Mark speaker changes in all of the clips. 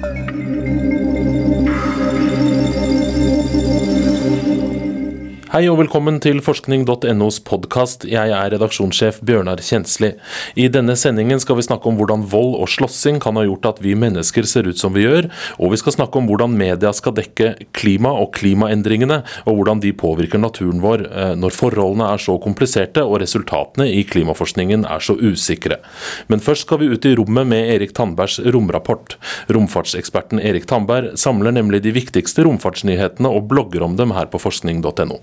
Speaker 1: Thank you. Hei og velkommen til forskning.nos podkast. Jeg er redaksjonssjef Bjørnar Kjensli. I denne sendingen skal vi snakke om hvordan vold og slåssing kan ha gjort at vi mennesker ser ut som vi gjør, og vi skal snakke om hvordan media skal dekke klima og klimaendringene, og hvordan de påvirker naturen vår eh, når forholdene er så kompliserte og resultatene i klimaforskningen er så usikre. Men først skal vi ut i rommet med Erik Tandbergs romrapport. Romfartseksperten Erik Tandberg samler nemlig de viktigste romfartsnyhetene og blogger om dem her på forskning.no.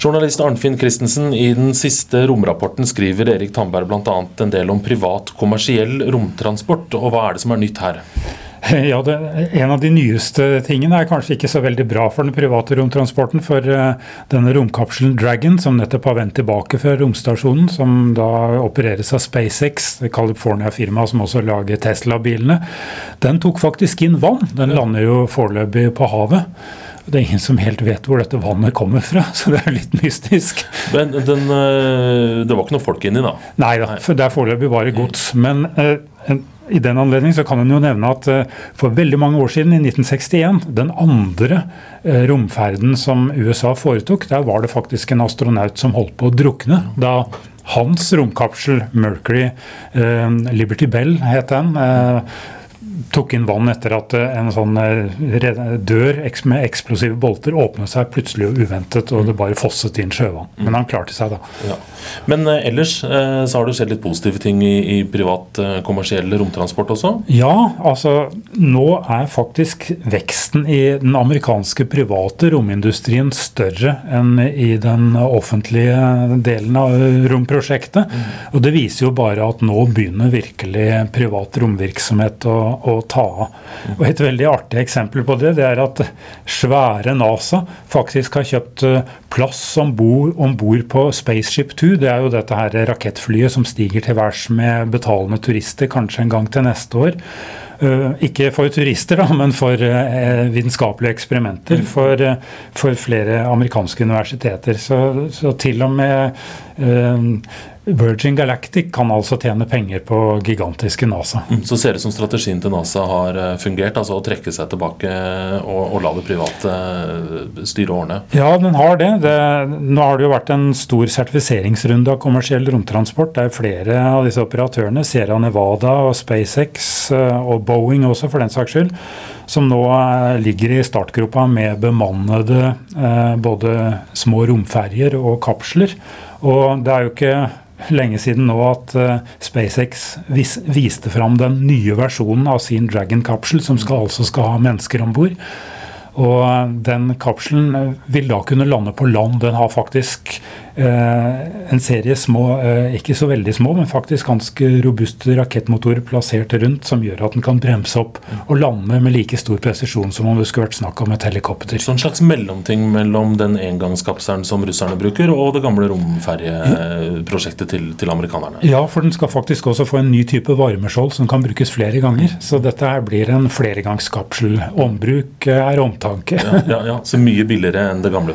Speaker 1: Journalist Arnfinn Christensen, i den siste romrapporten skriver Erik Tandberg bl.a. en del om privat kommersiell romtransport. og Hva er det som er nytt her?
Speaker 2: Ja, det, En av de nyeste tingene er kanskje ikke så veldig bra for den private romtransporten. For uh, denne romkapselen Dragon, som nettopp har vendt tilbake fra romstasjonen, som da opereres av SpaceX, California-firmaet som også lager Tesla-bilene, den tok faktisk inn vann. Den lander jo foreløpig på havet. Det er ingen som helt vet hvor dette vannet kommer fra, så det er litt mystisk.
Speaker 1: Men den, eh, det var ikke noe folk inni, da?
Speaker 2: Nei da, for det er foreløpig bare gods. Men uh, i den anledning så kan en jo nevne at uh, for veldig mange år siden, i 1961, den andre romferden som USA foretok, der var det faktisk en astronaut som holdt på å drukne. da hans romkapsel Mercury, Liberty Bell het den, tok inn vann etter at eh, en sånn eh, dør med eksplosive bolter åpnet seg plutselig og uventet, og det bare fosset inn sjøvann. Men han klarte seg, da. Ja.
Speaker 1: Men eh, ellers så har det skjedd litt positive ting i, i privat kommersiell romtransport også?
Speaker 2: Ja, altså nå er faktisk veksten i den amerikanske private romindustrien større enn i den offentlige delen av romprosjektet. Mm. Og det viser jo bare at nå begynner virkelig privat romvirksomhet å, å ta av. Og Et veldig artig eksempel på det, det er at svære NASA faktisk har kjøpt plass om bord på Spaceship 2. Det er jo dette her rakettflyet som stiger til værs med betalende turister kanskje en gang til neste år. Uh, ikke for turister, da, men for uh, vitenskapelige eksperimenter for, for, flere amerikanske universiteter. Så, så til og med Virgin Galactic kan altså tjene penger på gigantiske NASA.
Speaker 1: Mm, så ser det som strategien til NASA har eh, fungert, altså å trekke seg tilbake og, og la det private eh, styre årene?
Speaker 2: Ja, den har det. det. Nå har det jo vært en stor sertifiseringsrunde av kommersiell romtransport. Det er flere av disse operatørene, Sierra Nevada og SpaceX eh, og Boeing også, for den saks skyld, som nå ligger i startgropa med bemannede både små romferjer og kapsler. Og det er jo ikke lenge siden nå at uh, SpaceX vis, viste fram den nye versjonen av sin Dragon-kapsel, som skal, altså skal ha mennesker om bord. Og uh, den kapselen uh, vil da kunne lande på land. Den har faktisk Eh, en serie små, eh, ikke så veldig små, men faktisk ganske robuste rakettmotorer plassert rundt, som gjør at den kan bremse opp og lande med like stor presisjon som om det skulle vært snakk om et helikopter.
Speaker 1: Så en slags mellomting mellom den engangskapselen som russerne bruker, og det gamle romferjeprosjektet til, til, amerikanerne?
Speaker 2: Ja, for den skal faktisk også få en ny type varmeskjold som kan brukes flere ganger. Så dette her blir en flergangskapsel. Ombruk er omtanke.
Speaker 1: Ja, ja, ja. Så mye billigere enn det gamle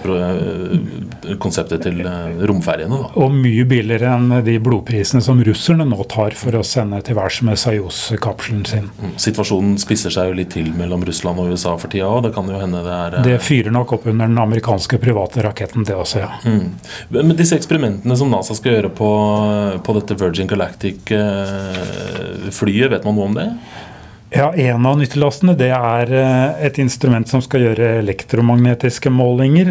Speaker 1: konseptet til romferjene. Da.
Speaker 2: Og mye billigere enn de blodprisene som russerne nå tar for å sende til værs med Sajos-kapselen sin.
Speaker 1: Mm. Situasjonen spisser seg jo litt til mellom Russland og USA for tida òg. Det kan jo hende det er
Speaker 2: Det fyrer nok opp under den amerikanske private raketten, det også, ja. Mm.
Speaker 1: Men disse eksperimentene som NASA skal gjøre på, på dette Virgin Galactic-flyet, vet man noe om det?
Speaker 2: Ja, En av nyttelastene det er eh, et instrument som skal gjøre elektromagnetiske målinger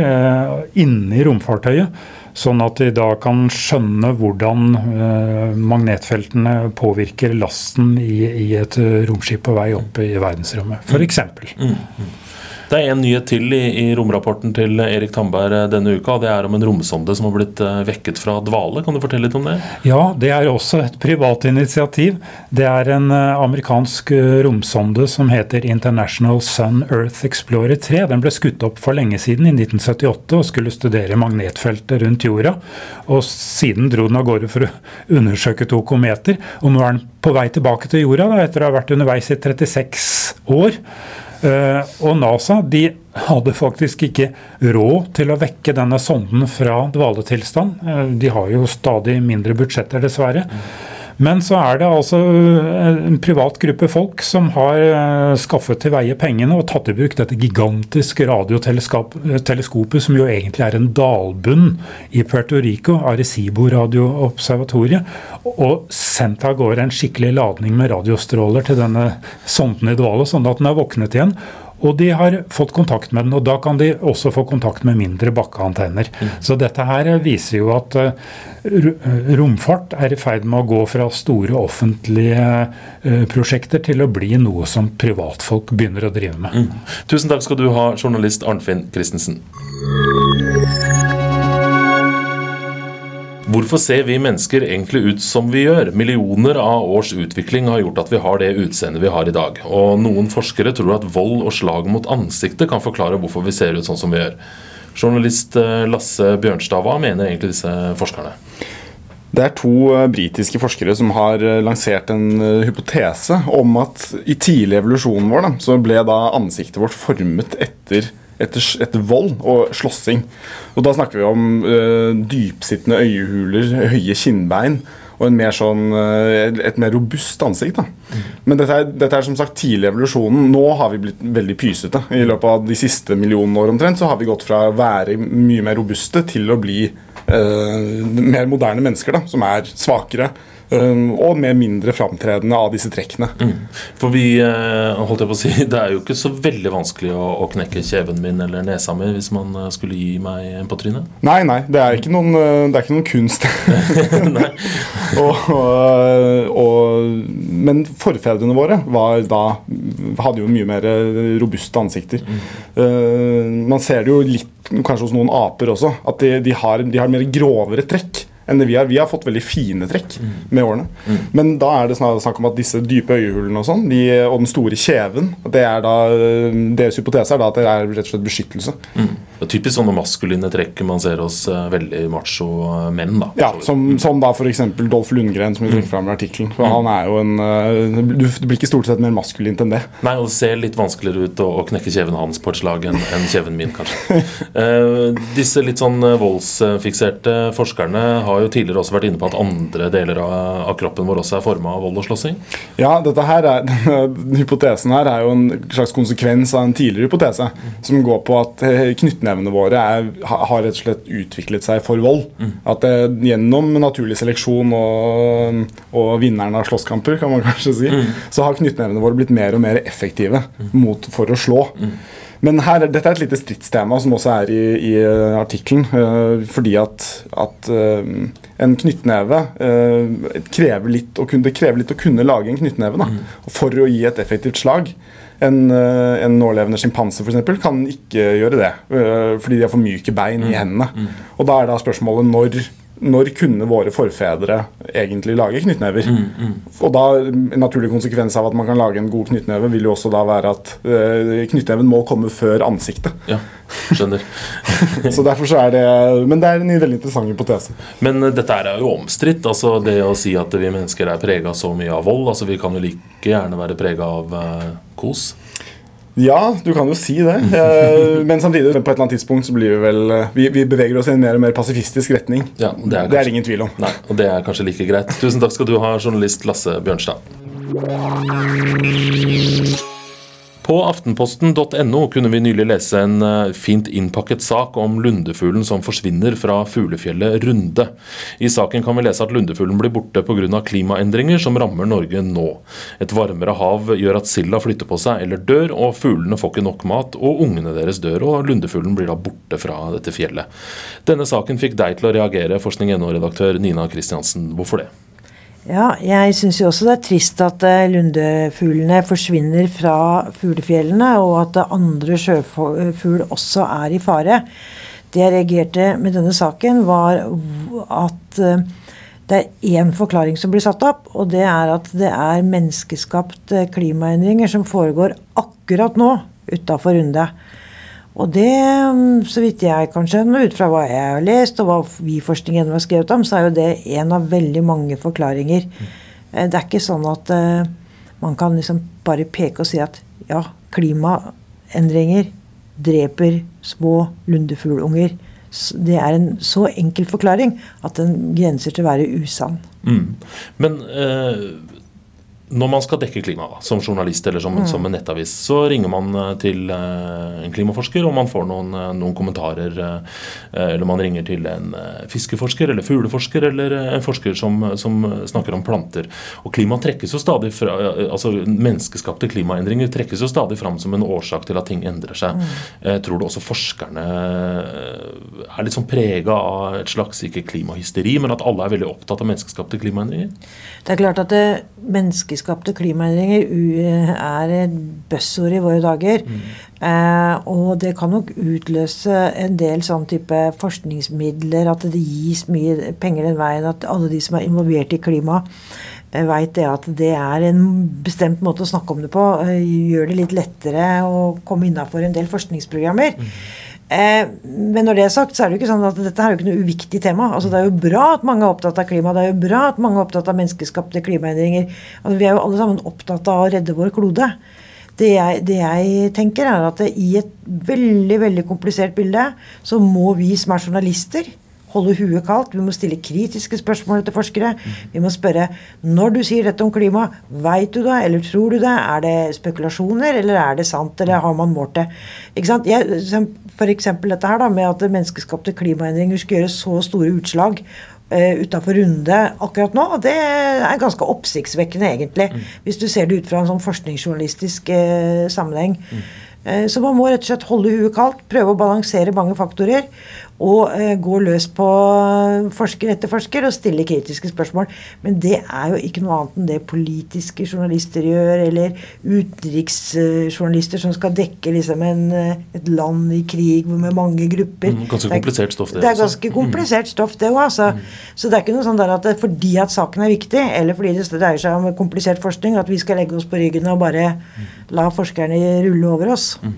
Speaker 2: inni romfartøyet. Sånn at de da kan skjønne hvordan eh, magnetfeltene påvirker lasten i, i et romskip på vei opp i verdensrommet, f.eks. Mm.
Speaker 1: Det er en nyhet til i, i, romrapporten til Erik Tandberg eh, denne uka. Det er om en romsonde som har blitt eh, vekket fra dvale. Kan du fortelle litt om det?
Speaker 2: Ja, det er også et privat initiativ. Det er en eh, amerikansk romsonde som heter International Sun Earth Explorer 3. Den ble skutt opp for lenge siden, i 1978, og skulle studere magnetfeltet rundt jorda. Og siden dro den av gårde for å undersøke to kometer. Og nå er den på vei tilbake til jorda da, etter å ha vært underveis i 36 år. Eh, og NASA de hadde faktisk ikke råd til å vekke denne sonden fra dvaletilstand. Eh, de har jo stadig mindre budsjetter, dessverre. Men så er det altså en privat gruppe folk som har skaffet til veie pengene og tatt i bruk dette gigantiske radioteleskopet, som jo egentlig er en dalbunn i Puerto Rico, Arecibo radioobservatoriet, og sendt av gårde en skikkelig ladning med radiostråler til denne sonden i dvale, sånn at den har våknet igjen. Og de har fått kontakt med den, og da kan de også få kontakt med mindre bakkeantenner. Mm. Så dette her viser jo at uh, romfart er i ferd med å gå fra store offentlige uh, prosjekter til å bli noe som privatfolk begynner å drive med. Mm.
Speaker 1: Tusen takk skal du ha, journalist Arnfinn Christensen. Hvorfor ser vi mennesker egentlig ut som vi gjør? Millioner av års utvikling har gjort at vi har det utseendet vi har i dag. Og noen forskere tror at vold og slag mot ansiktet kan forklare hvorfor vi ser ut sånn som vi gjør. Journalist eh, Lasse Bjørnstad, hva mener egentlig disse forskerne?
Speaker 3: Det er to eh, britiske forskere som har eh, lansert en hypotese om at i tidlig evolusjonen vår da, så ble da ansiktet vårt formet etter etter, etter, vold og slåssing. Og Da snakker vi om uh, dypsittende øyehuler, høye kinnbein og mer sånn, uh, et mer robust ansikt. da. Mm. Men dette er, dette er, som sagt tidlig evolusjonen. Nå har vi blitt veldig pysete. I løpet av de siste millionene år omtrent så har vi gått fra å være mye mer robuste til å bli uh, mer moderne mennesker, da, som er svakere og med mindre framtredende av disse trekkene. Mm.
Speaker 1: For vi, eh, holdt jeg på å si, Det er jo ikke så veldig vanskelig å, å knekke kjeven min eller nesa mi hvis man eh, skulle gi meg en på trynet?
Speaker 3: Nei, nei. Det er ikke noen, eh, det er ikke noen kunst. og, og, men forfedrene våre da, hadde jo mye mer robuste ansikter. Mm. man ser det jo litt kanskje hos noen aper også, at de, de, har, de har mer grovere trekk enn det vi har. Vi har fått veldig fine trekk mm. med årene. Mm. Men da er det snakk om at disse dype øyehullene og sånn, de, og den store kjeven det er da, Deres hypotese er da at det er rett og slett beskyttelse.
Speaker 1: Mm. Det er typisk sånne maskuline trekk man ser hos uh, veldig macho eh, menn. da.
Speaker 3: Ja, som, som da f.eks. Dolf Lundgren, som vi trekker mm. fram i artikkelen. For han er jo en uh, Du blir ikke stort sett mer maskulint enn det.
Speaker 1: Nei, og det ser litt vanskeligere ut å, å knekke kjeven hans på et slag enn en kjeven min, kanskje. uh, disse litt sånn voldsfikserte forskerne har jo tidligere også vært inne på at andre deler av, av kroppen vår også er forma av vold og slåssing.
Speaker 3: Ja, dette her er, hypotesen her er jo en slags konsekvens av en tidligere hypotese. Mm. Som går på at eh, knyttnevene våre er, har rett og slett utviklet seg for vold. Mm. At det, gjennom naturlig seleksjon og, og vinneren av slåsskamper, kan man kanskje si, mm. så har knyttnevene våre blitt mer og mer effektive mm. mot, for å slå. Mm. Men her, dette er et lite stridstema som også er i, i uh, artikkelen. Øh, fordi at, at øh, en knyttneve krever litt å kunne, det krever litt å kunne lage en knyttneve da, mm. for å gi et effektivt slag. En, en nålevende sjimpanse kan ikke gjøre det, fordi de har for myke bein i mm. hendene. Mm. Og Da er da spørsmålet når når kunne våre forfedre egentlig lage knyttnever? Mm, mm. Og da, En naturlig konsekvens av at man kan lage en god knyttneve, vil jo også da være at uh, knyttneven må komme før ansiktet.
Speaker 1: Ja, skjønner.
Speaker 3: så derfor så er det Men det er en veldig interessant hypotese.
Speaker 1: Men uh, dette er jo omstridt. altså Det å si at vi mennesker er prega så mye av vold. altså Vi kan jo like gjerne være prega av uh, kos.
Speaker 3: Ja, du kan jo si det. Eh, men samtidig, på et eller annet tidspunkt så blir vi vel eh, Vi, vi beveger oss i en mer og mer pasifistisk retning.
Speaker 1: Ja, det, er kanskje,
Speaker 3: det er ingen tvil om.
Speaker 1: Nei, Og det er kanskje like greit. Tusen takk skal du ha, journalist Lasse Bjørnstad. På aftenposten.no kunne vi nylig lese en eh, fint innpakket sak om lundefuglen som forsvinner fra fuglefjellet Runde. I saken kan vi lese at lundefuglen blir borte pga. klimaendringer som rammer Norge nå. Et varmere hav gjør at silda flytter på seg eller dør, og fuglene får ikke nok mat, og ungene deres dør, og lundefuglen blir da borte fra dette fjellet. Denne saken fikk deg til å reagere, forskning.no-redaktør Nina Kristiansen. Hvorfor det?
Speaker 4: Ja, jeg syns jo også det er trist at eh, lundefuglene forsvinner fra fuglefjellene, og at andre sjøfugl også er i fare. Det jeg reagerte med denne saken, var at eh, det er én forklaring som blir satt opp, og det er at det er menneskeskapt klimaendringer som foregår akkurat nå utafor Runde. Og det, mm, så vidt jeg kan skjønne, ut fra hva jeg har lest, og hva vi forskningen har skrevet om, så er jo det en av veldig mange forklaringer. Mm. Det er ikke sånn at uh, man kan liksom bare peke og si at ja, klimaendringer dreper små lundefuglunger. det er en så enkel forklaring at den grenser til å være usann.
Speaker 1: Mm. Men eh, når man skal dekke klima som journalist eller som, mm. som, en nettavis, så ringer man eh, til uh, en klimaforsker og man får noen, uh, noen kommentarer. Eller man ringer til en fiskeforsker eller fugleforsker eller en forsker som, som, snakker om planter. Og klima trekkes jo stadig fra, altså Menneskeskapte klimaendringer trekkes jo stadig fram som en årsak til at ting endrer seg. Mm. tror du også forskerne er litt sånn prega av et slags ikke klimahysteri, men at alle er veldig opptatt av menneskeskapte klimaendringer?
Speaker 4: Det er klart at det, menneskeskapte klimaendringer er et buzzord i våre dager. Mm. Eh, og det kan nok utløse en del sånn type forskningsmidler, at det gis mye penger den veien. At alle de som er involvert i klima, eh, veit det at det er en bestemt måte å snakke om det på. Eh, gjør det litt lettere å komme innafor en del forskningsprogrammer. Mm. Eh, men når det er sagt, så er det jo ikke sånn at dette er jo ikke noe uviktig tema. Altså Det er jo bra at mange er opptatt av klima. Det er jo bra at mange er opptatt av menneskeskapte klimaendringer. Altså Vi er jo alle sammen opptatt av å redde vår klode. Det jeg, det jeg tenker, er at i et veldig veldig komplisert bilde så må vi som er journalister, holde huet kaldt. Vi må stille kritiske spørsmål til forskere. Vi må spørre når du sier dette om klima, veit du det, eller tror du det? Er det spekulasjoner, eller er det sant, eller har man målt det? Ikke sant? Jeg, F.eks. dette her da, med at menneskeskapte klimaendringer skal gjøre så store utslag uh, eh, utafor runde akkurat nå. Det er ganske oppsiktsvekkende, egentlig. Mm. Hvis du ser det ut fra en sånn forskningsjournalistisk uh, sammenheng. Mm. Uh, så man må rett og slett holde huet kaldt, prøve å balansere mange faktorer og eh, gå løs på forsker etter forsker og stille kritiske spørsmål. Men det er jo ikke noe annet enn det politiske journalister gjør, eller utenriksjournalister som skal dekke liksom en, eh, et land i krig med mange grupper.
Speaker 1: Mm, ganske komplisert stoff,
Speaker 4: det. Det er ganske mm. komplisert stoff, det òg. Altså. Mm. Så det er ikke noe sånn at det, fordi at saken er viktig, eller fordi det dreier seg om komplisert forskning, at vi skal legge oss på ryggen og bare mm. la forskerne rulle over oss. Mm.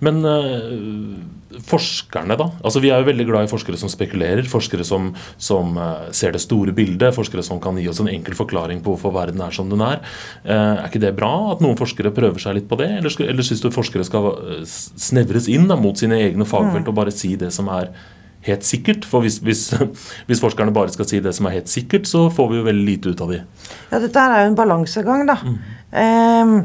Speaker 1: Men uh, forskerne, da? Altså Vi er jo veldig glad i forskere som spekulerer, forskere som, som uh, ser det store bildet, forskere som kan gi oss en enkel forklaring på hvorfor verden er som den er. Uh, er ikke det bra at noen forskere prøver seg litt på det, eller, eller syns du forskere skal snevres inn da, mot sine egne fagfelt mm. og bare si det som er helt sikkert. For hvis, hvis, hvis, forskerne bare skal si det som er helt sikkert, så får vi jo veldig lite ut av de.
Speaker 4: Ja, Dette er jo en balansegang, da. Mm. Um,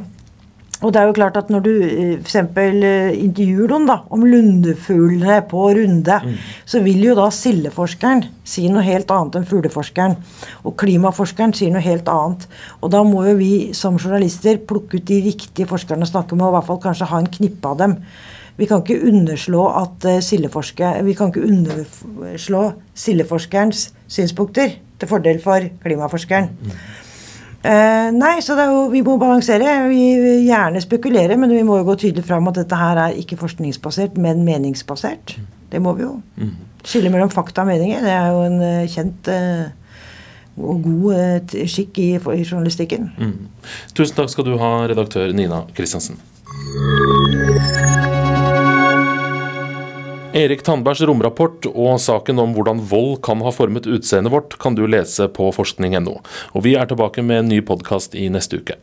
Speaker 4: og det er jo klart at når du eh, f.eks. Eh, intervjuer noen da, om lundefuglene på Runde, mm. så vil jo da sildeforskeren si noe helt annet enn fugleforskeren. Og klimaforskeren sier noe helt annet. Og da må jo vi som journalister plukke ut de riktige forskerne å snakke med, og i hvert fall kanskje ha en knippe av dem. Vi kan ikke underslå at uh, vi kan ikke underslå sildeforskerens synspunkter til fordel for klimaforskeren. Mm. Eh, nei, så jo, vi må balansere. Vi vil gjerne spekulere, men vi må jo gå tydelig fram at dette her er ikke forskningsbasert, men meningsbasert. Det må vi jo. Mm. Skille mellom fakta og meninger, det er jo en uh, kjent uh, og god uh, skikk i, i journalistikken. Mm.
Speaker 1: Tusen takk skal du ha, redaktør Nina Kristiansen. Erik Tandbergs romrapport og saken om hvordan vold kan ha formet utseendet vårt, kan du lese på forskning.no. Og vi er tilbake med en ny podkast i neste uke.